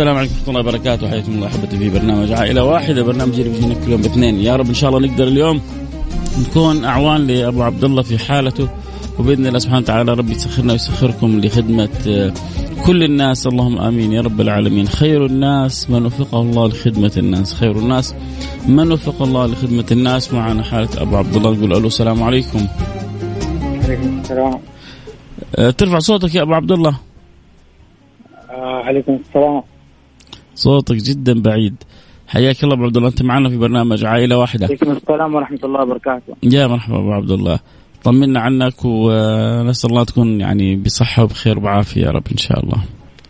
السلام عليكم ورحمة الله وبركاته. حياكم الله أحبتي في برنامج عائلة واحدة. برنامج اللي بيجينا كل يوم باثنين. يا رب إن شاء الله نقدر اليوم نكون أعوان لأبو عبد الله في حالته. وبإذن الله سبحانه وتعالى ربي يسخرنا ويسخركم لخدمة آه، كل الناس. اللهم آمين يا رب العالمين. خير الناس من وفقه الله لخدمة الناس. خير الناس من وفق الله لخدمة الناس. معنا حالة أبو عبد الله نقول ألو السلام عليكم. عليكم السلام. آه، ترفع صوتك يا أبو عبد الله. آه عليكم السلام. صوتك جدا بعيد. حياك الله أبو عبد الله أنت معنا في برنامج عائلة واحدة. عليكم السلام ورحمة الله وبركاته. يا مرحبا أبو عبد الله. طمنا عنك ونسأل الله تكون يعني بصحة وبخير وبعافية يا رب إن شاء الله.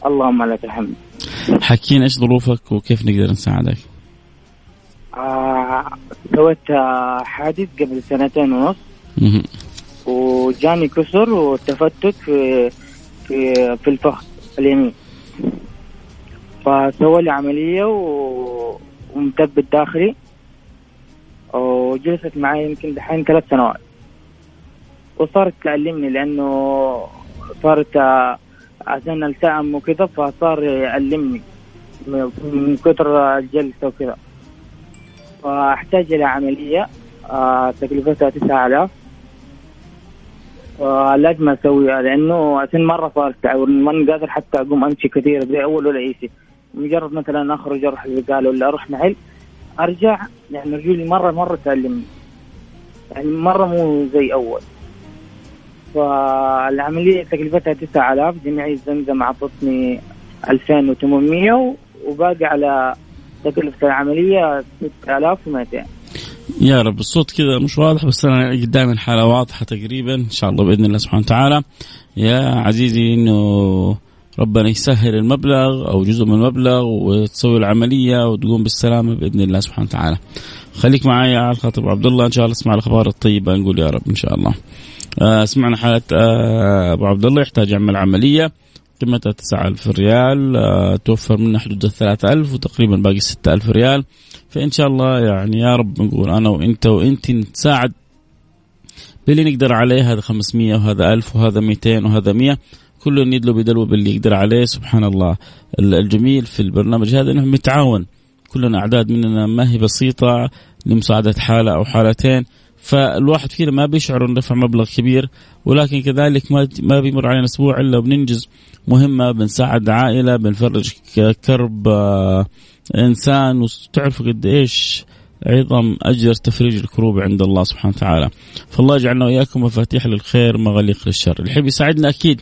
اللهم لك الحمد. حكينا إيش ظروفك وكيف نقدر نساعدك؟ آه سويت آه، حادث قبل سنتين ونص. وجاني كسر وتفتت في في في الفخذ اليمين. فسوى لي عملية و... ومثبت داخلي وجلست معي يمكن دحين ثلاث سنوات. وصارت تألمني لأنه صارت عشان التئم وكذا فصار يألمني من كثر الجلسة وكذا. فأحتاج إلى عملية تكلفتها 9000 لازم أسويها لأنه عشان مرة صارت تعور ما قادر حتى أقوم أمشي كثير زي أول ولا أي شيء. مجرد مثلا اخرج أروح البقاله ولا أروح محل أرجع يعني رجولي مرة مرة تألمني يعني مرة مو زي أول. فالعملية تكلفتها 9000 جمعيه زمزم اعطتني 2800 وباقي على تكلفة العملية 6200 يا رب الصوت كذا مش واضح بس أنا قدامي الحاله واضحة تقريبا إن شاء الله بإذن الله سبحانه وتعالى. يا عزيزي إنه ربنا يسهل المبلغ أو جزء من المبلغ وتسوي العملية وتقوم بالسلامة بإذن الله سبحانه وتعالى. خليك معي على الخاطر أبو عبد الله إن شاء الله اسمع الأخبار الطيبة نقول يا رب إن شاء الله. آه، سمعنا حالة آه، أبو عبد الله يحتاج يعمل عملية قيمتها 9000 ريال آه، توفر منها حدود ال 3000 وتقريبا باقي 6000 ريال فإن شاء الله يعني يا رب نقول أنا وإنت وإنت نتساعد باللي نقدر عليه هذا 500 وهذا 1000 وهذا 200 وهذا 100 كل يدلو بدلو باللي يقدر عليه سبحان الله. الجميل في البرنامج هذا إنه متعاون. كلنا أعداد مننا ما هي بسيطة لمساعدة حالة أو حالتين. فالواحد فينا ما بيشعر إنه دفع مبلغ كبير ولكن كذلك ما ما بيمر علينا أسبوع إلا بننجز مهمة بنساعد عائلة بنفرج كرب آه، إنسان. وتعرفوا قد إيش عظم أجر تفريج الكروب عند الله سبحانه وتعالى. فالله يجعلنا وإياكم مفاتيح للخير مغاليق للشر. اللي يحب يساعدنا أكيد.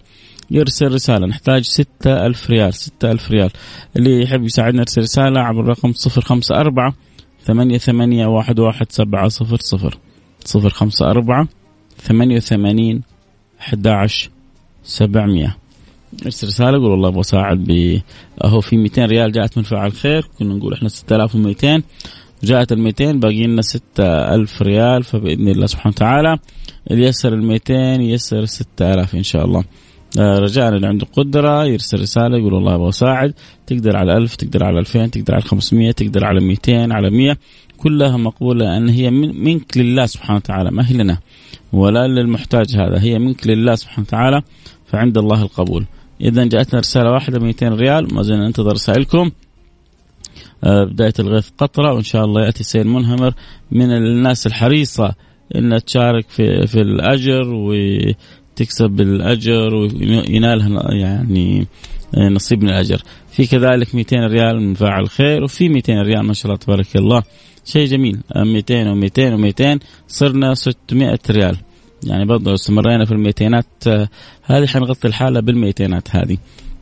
يرسل رسالة. نحتاج ستة ألف ريال ستة ألف ريال. اللي يحب يساعدنا يرسل رسالة عبر الرقم صفر خمسة أربعة ثمانية ثمانية واحد واحد سبعة صفر صفر صفر خمسة أربعة ثمانية وثمانين أحد سبعمية. ارسل رسالة قول والله أبغى أساعد ب أهو في 200 ريال جاءت من فاعل خير كنا نقول إحنا 6200 جاءت ال 200 باقي لنا 6000 ريال فبإذن الله سبحانه وتعالى. اللي يسر ال 200 يسر 6000 إن شاء الله. رجاء اللي عنده قدرة يرسل رسالة يقول والله أبغى أساعد. تقدر على 1000 تقدر على 2000 تقدر على 500 تقدر على 200 على 100 كلها مقبولة لأن هي من منك لله سبحانه وتعالى ما هي لنا. ولا للمحتاج هذا هي منك لله سبحانه وتعالى فعند الله القبول. إذا جاءتنا رسالة واحدة 200 ريال ما زلنا ننتظر رسائلكم. آه، بداية الغيث قطرة وإن شاء الله يأتي سيل منهمر من الناس الحريصة انها تشارك في في الأجر وتكسب الأجر وينالها يعني نصيب من الأجر. في كذلك 200 ريال من فاعل خير وفي 200 ريال ما شاء الله تبارك الله. شيء جميل. 200 و200 و200 صرنا 600 ريال. يعني برضه استمرينا في الميتينات آه، هذه حنغطي الحالة بالميتينات هذه.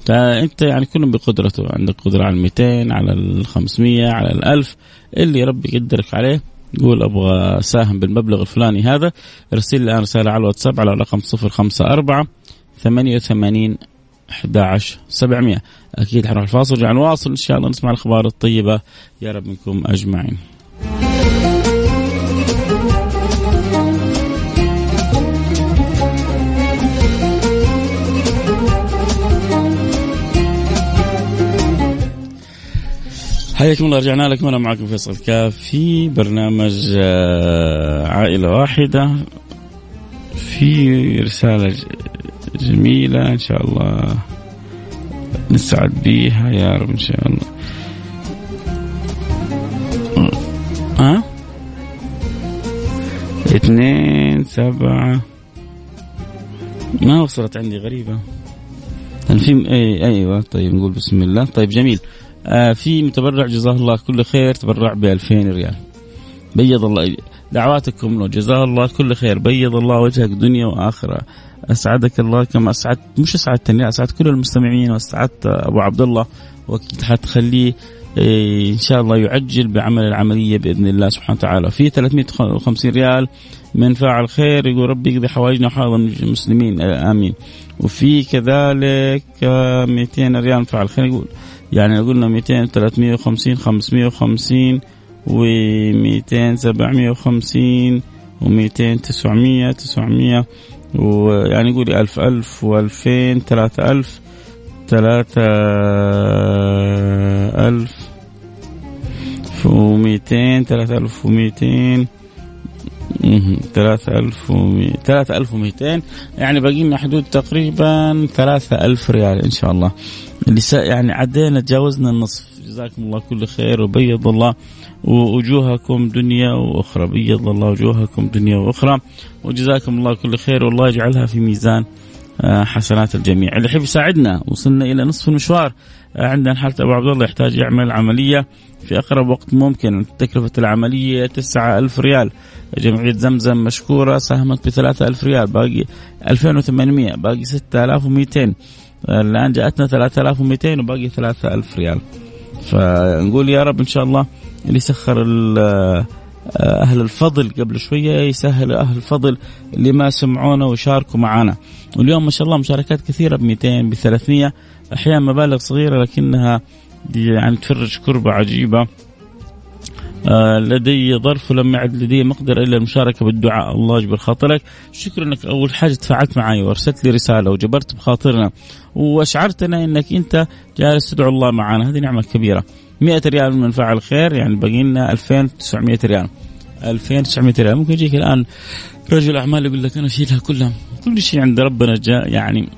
فأنت يعني كل بقدرته. عندك قدرة على 200 على ال 500 على ال 1000 اللي ربي يقدرك عليه. قول أبغى أساهم بالمبلغ الفلاني هذا ارسل لي الآن رسالة على الواتساب على رقم 054 88 11 700 أكيد حنروح الفاصل ونرجع نواصل. إن شاء الله نسمع الأخبار الطيبة. يا رب منكم أجمعين. حياكم الله رجعنا لكم. أنا معكم فيصل كاف في برنامج آه، عائلة واحدة. في رسالة جميلة إن شاء الله نسعد بيها يا رب إن شاء الله. ها؟ اثنين سبعة. ما وصلت عندي غريبة. في أي أيوة طيب نقول بسم الله. طيب جميل. في متبرع جزاه الله كل خير تبرع ب 2000 ريال. بيض الله دعواتكم له جزاه الله كل خير. بيض الله وجهك دنيا وآخرة. أسعدك الله كما اسعدت مش اسعدتني اسعدت كل المستمعين وأسعدت أبو عبد الله. واكيد حتخليه إيه، إن شاء الله يعجل بعمل العملية بإذن الله سبحانه وتعالى. في 350 ريال من فاعل خير يقول ربي يقضي حوائجنا وحوائج المسلمين. آه، آمين. وفي كذلك 200 آه، ريال من فاعل خير يقول يعني قلنا 200 350 550 و 200 750 و 200 900 900 ويعني قولي 1000 1000 و2000 3000 3000 ومئتين ثلاثة ألف ومئتين ثلاثة ألف ومئتين ثلاثة ألف ومئتين يعني باقي لنا حدود تقريبا ثلاثة ألف ريال إن شاء الله. يعني عدينا تجاوزنا النصف. جزاكم الله كل خير وبيض الله وجوهكم دنيا وأخرى. بيض الله وجوهكم دنيا وأخرى. وجزاكم الله كل خير والله يجعلها في ميزان آه، حسنات الجميع. اللي يحب يساعدنا وصلنا إلى نصف المشوار آه، عندنا حالة أبو عبد الله يحتاج يعمل عملية في أقرب وقت ممكن. تكلفة العملية 9000 ريال. جمعية زمزم مشكورة ساهمت ب 3000 ريال. باقي 2800 باقي 6200 الآن جاءتنا 3200 وباقي 3000 ريال. فنقول يا رب إن شاء الله اللي سخر أهل الفضل قبل شوية يسهل أهل الفضل اللي ما سمعونا وشاركوا معنا واليوم ما شاء الله مشاركات كثيرة ب 200 ب 300 أحيانا مبالغ صغيرة لكنها يعني تفرج كربة عجيبة. لدي ظرف ولم يعد لدي مقدرة إلا المشاركة بالدعاء. الله يجبر خاطرك. شكرا أنك أول حاجة تفاعلت معي وأرسلت لي رسالة وجبرت بخاطرنا وأشعرتنا أنك أنت جالس تدعو الله معنا. هذه نعمة كبيرة. 100 ريال من فعل خير يعني باقي لنا 2900 ريال. 2900 ريال. ممكن يجيك الآن رجل أعمال يقول لك أنا أشيلها كلها. كل شيء عند ربنا جاء يعني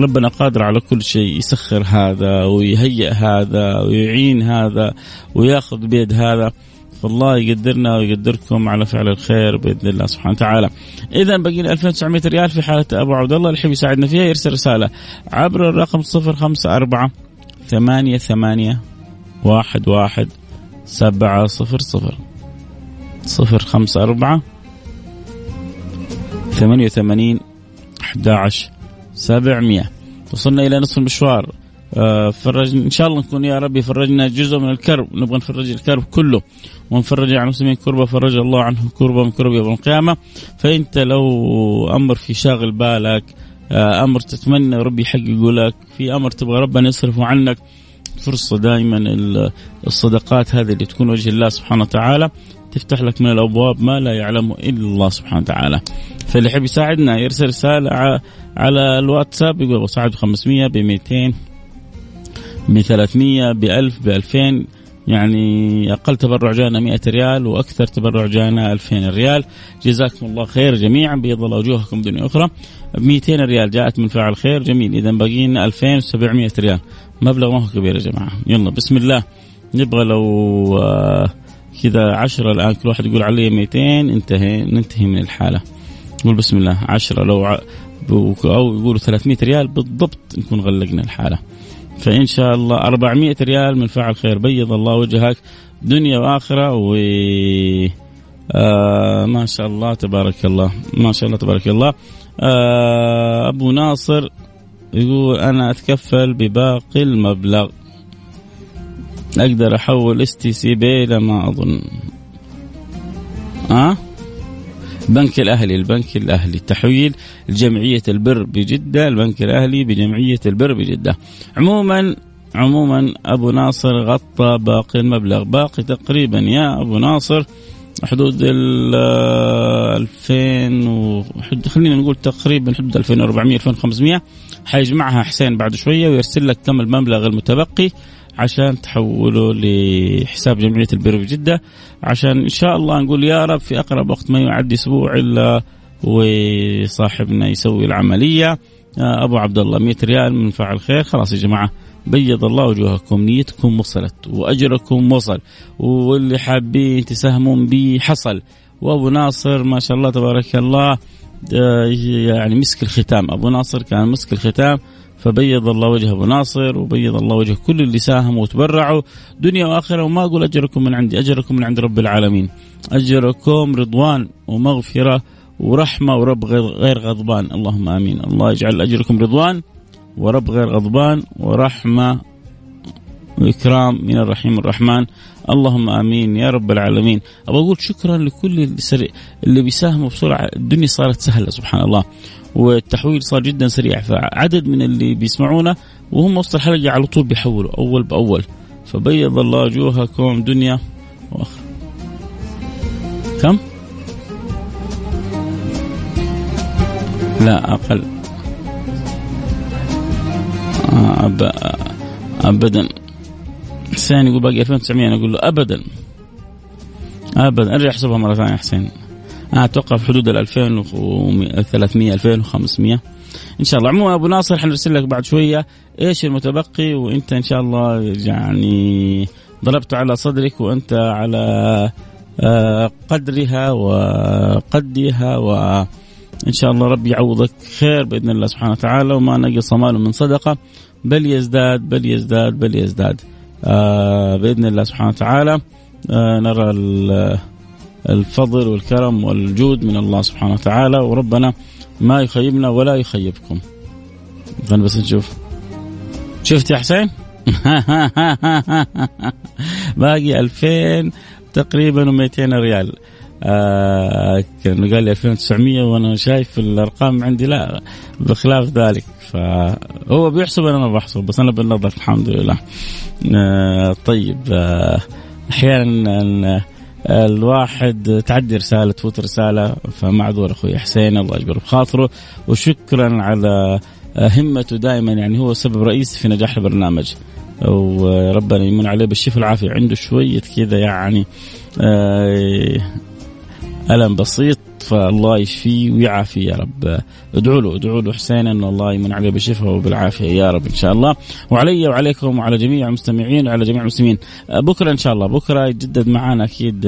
ربنا قادر على كل شيء. يسخر هذا ويهيئ هذا ويعين هذا ويأخذ بيد هذا. فالله يقدرنا ويقدركم على فعل الخير بإذن الله سبحانه وتعالى. اذا باقي لنا 2900 ريال في حالة أبو عبد الله اللي يحب يساعدنا فيها يرسل رسالة عبر الرقم 054 ثمانية ثمانية واحد واحد سبعة صفر صفر. صفر خمسة أربعة ثمانية وثمانين أحد عشر سبعمية. وصلنا إلى نصف المشوار. فرج إن شاء الله نكون يا ربي فرجنا جزء من الكرب. نبغى نفرج الكرب كله. ونفرج عن المسلمين كربة فرج الله عنه كربة من كرب يوم القيامة. فأنت لو أمر في شاغل بالك آه، أمر تتمنى ربي يحققه لك في أمر تبغى ربنا يصرفه عنك فرصة دائما الصدقات هذه اللي تكون وجه الله سبحانه وتعالى. تفتح لك من الأبواب ما لا يعلمه إلا الله سبحانه وتعالى. فاللي يحب يساعدنا يرسل رسالة على الواتساب يقول بساعد ب 500 ب 200 ب 300 ب 1000 ب 2000 يعني أقل تبرع جانا 100 ريال وأكثر تبرع جانا 2000 ريال. جزاكم الله خير جميعا بيض الله وجوهكم دنيا أخرى. ب 200 ريال جاءت من فاعل خير جميل. اذا باقي لنا 2700 ريال. مبلغ ما هو كبير يا جماعة. يلا بسم الله. نبغى لو آه، كذا عشرة الآن كل واحد يقول علي 200 انتهي ننتهي من الحالة. قول بسم الله عشرة. لو ع... أو يقولوا 300 ريال بالضبط نكون غلقنا الحالة. فإن شاء الله 400 ريال من فعل خير. بيض الله وجهك. دنيا وآخرة و آه ما شاء الله تبارك الله. ما شاء الله تبارك الله. آه أبو ناصر يقول أنا أتكفل بباقي المبلغ. أقدر أحول STC Pay ما أظن. ها؟ أه؟ البنك الأهلي البنك الأهلي. تحويل جمعية البر بجدة البنك الأهلي بجمعية البر بجدة. عموما عموما أبو ناصر غطى باقي المبلغ. باقي تقريبا يا أبو ناصر حدود ال 2000 و خلينا نقول تقريبا حدود 2400 2500 حيجمعها حسين بعد شوية ويرسل لك كم المبلغ المتبقي. عشان تحوله لحساب جمعية البر بجده عشان إن شاء الله نقول يا رب في أقرب وقت ما يعدي أسبوع إلا وصاحبنا يسوي العملية أبو عبد الله 100 ريال من فعل خير خلاص يا جماعة بيض الله وجوهكم نيتكم وصلت وأجركم وصل واللي حابين تساهمون به حصل. وأبو ناصر ما شاء الله تبارك الله يعني مسك الختام. أبو ناصر كان مسك الختام. فبيض الله وجه أبو ناصر وبيض الله وجه كل اللي ساهموا وتبرعوا. دنيا وآخرة وما أقول أجركم من عندي أجركم من عند رب العالمين. أجركم رضوان ومغفرة ورحمة ورب غير غضبان. اللهم آمين. الله يجعل أجركم رضوان ورب غير غضبان ورحمة وإكرام من الرحيم الرحمن. اللهم آمين يا رب العالمين. أبغى أقول شكرا لكل اللي, بيساهموا بسرعة. الدنيا صارت سهلة سبحان الله والتحويل صار جدا سريع. فعدد من اللي بيسمعونا وهم وسط الحلقة على طول بيحولوا أول بأول. فبيض الله وجوهكم دنيا. وآخرة كم؟ لا أقل. أب... ابدا. حسين يقول باقي 2900 أنا أقول له ابدا. ابدا. أرجع أحسبها مرة ثانية حسين. أنا أتوقع في حدود ال 2300 2500 إن شاء الله. عموما أبو ناصر حنرسل لك بعد شوية. إيش المتبقي؟ وأنت إن شاء الله يعني ضربت على صدرك وأنت على آه، قدرها وقدها و إن شاء الله ربي يعوضك خير بإذن الله سبحانه وتعالى. وما نقص مال من صدقة. بل يزداد بل يزداد بل يزداد. بإذن الله سبحانه وتعالى آه نرى الفضل والكرم والجود من الله سبحانه وتعالى وربنا ما يخيبنا ولا يخيبكم. خلينا بس نشوف. شفت يا حسين؟ باقي 2000 تقريبا و200 ريال. آه كان قال لي 2900 وأنا شايف الأرقام عندي لا بخلاف ذلك. فهو بيحسب أنا ما بحسب بس أنا بالنظر الحمد لله. آه طيب آه أحيانا الواحد تعدي رسالة تفوت رسالة فمعذور أخوي حسين الله يجبر بخاطره. وشكرا على همته دائما يعني هو سبب رئيسي في نجاح البرنامج. وربنا يمن عليه بالشفاء والعافية. عنده شوية كذا يعني آه ألم بسيط. فالله يشفيه ويعافيه يا رب. ادعوا له ادعوا له حسين ان الله يمن عليه بالشفاء وبالعافية يا رب إن شاء الله. وعلي وعليكم وعلى جميع المستمعين وعلى جميع المسلمين. بكرة إن شاء الله بكرة يتجدد معنا أكيد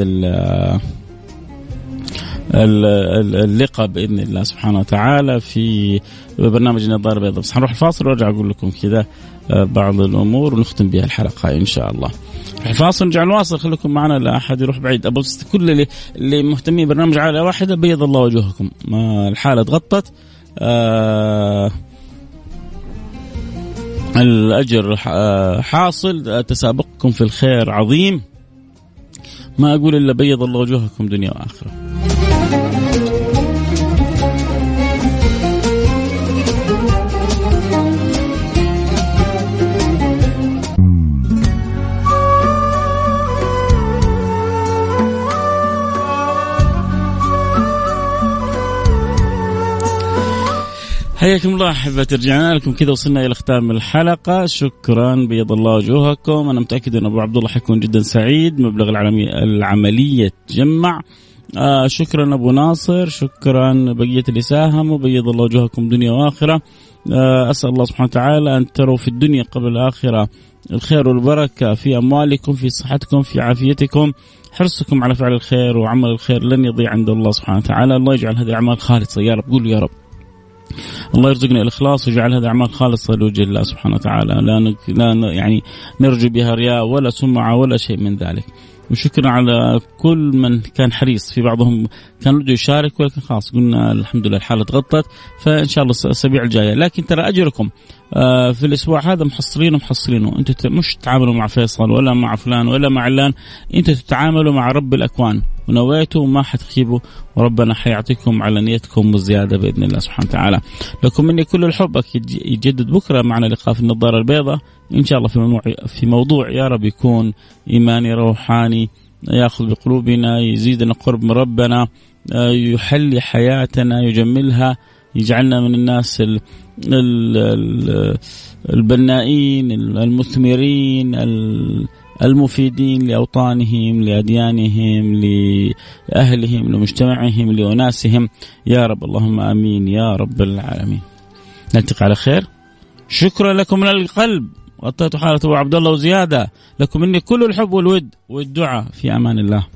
اللقاء بإذن الله سبحانه وتعالى في برنامج النظاره البيضاء بس حنروح الفاصل وأرجع أقول لكم كذا بعض الأمور ونختم بها الحلقة إن شاء الله. الفاصل نرجع نواصل. خليكم معنا لا أحد يروح بعيد. أبو كل اللي اللي مهتمين برنامج عائله واحدة بيض الله وجوهكم. الحالة تغطت؟ آه الأجر حاصل. تسابقكم في الخير عظيم. ما أقول إلا بيض الله وجوهكم دنيا وآخرة. حياكم الله احبتي رجعنا لكم كذا وصلنا إلى ختام الحلقة. شكرا بيض الله وجوهكم. أنا متأكد أن أبو عبد الله حيكون جدا سعيد. مبلغ العملية العملية تجمع. آه شكرا أبو ناصر شكرا بقية اللي ساهموا بيض الله وجوهكم دنيا وآخرة. آه أسأل الله سبحانه وتعالى أن تروا في الدنيا قبل الآخرة الخير والبركة في أموالكم في صحتكم في عافيتكم. حرصكم على فعل الخير وعمل الخير لن يضيع عند الله سبحانه وتعالى. الله يجعل هذه الأعمال خالصة يا رب. قولوا يا رب. الله يرزقنا الإخلاص ويجعل هذه اعمال خالصة لوجه الله سبحانه وتعالى. لا لا يعني نرجو بها رياء ولا سمعة ولا شيء من ذلك. وشكرا على كل من كان حريص في بعضهم. كان بده يشارك ولكن خلاص قلنا الحمد لله الحالة تغطت فإن شاء الله الأسابيع الجاية. لكن ترى أجركم آه، في الأسبوع هذا محصلين ومحصلينه أنتم مش تتعاملوا مع فيصل ولا مع فلان ولا مع علان. أنتم تتعاملوا مع رب الأكوان. ونويتوا وما حتخيبوا وربنا حيعطيكم على نيتكم وزياده بإذن الله سبحانه وتعالى. لكم مني كل الحب. أكيد يجدد بكرة معنا لقاء في النظارة البيضاء. إن شاء الله في موضوع في موضوع يا رب يكون إيماني روحاني يأخذ بقلوبنا يزيدنا قرب من ربنا يحلي حياتنا يجملها يجعلنا من الناس ال ال البنائين المثمرين المفيدين لأوطانهم لأديانهم لأهلهم لمجتمعهم لأناسهم يا رب اللهم آمين يا رب العالمين. نلتقي على خير. شكرا لكم من القلب غطيت حالة أبو عبد الله وزيادة لكم مني كل الحب والود والدعاء في أمان الله.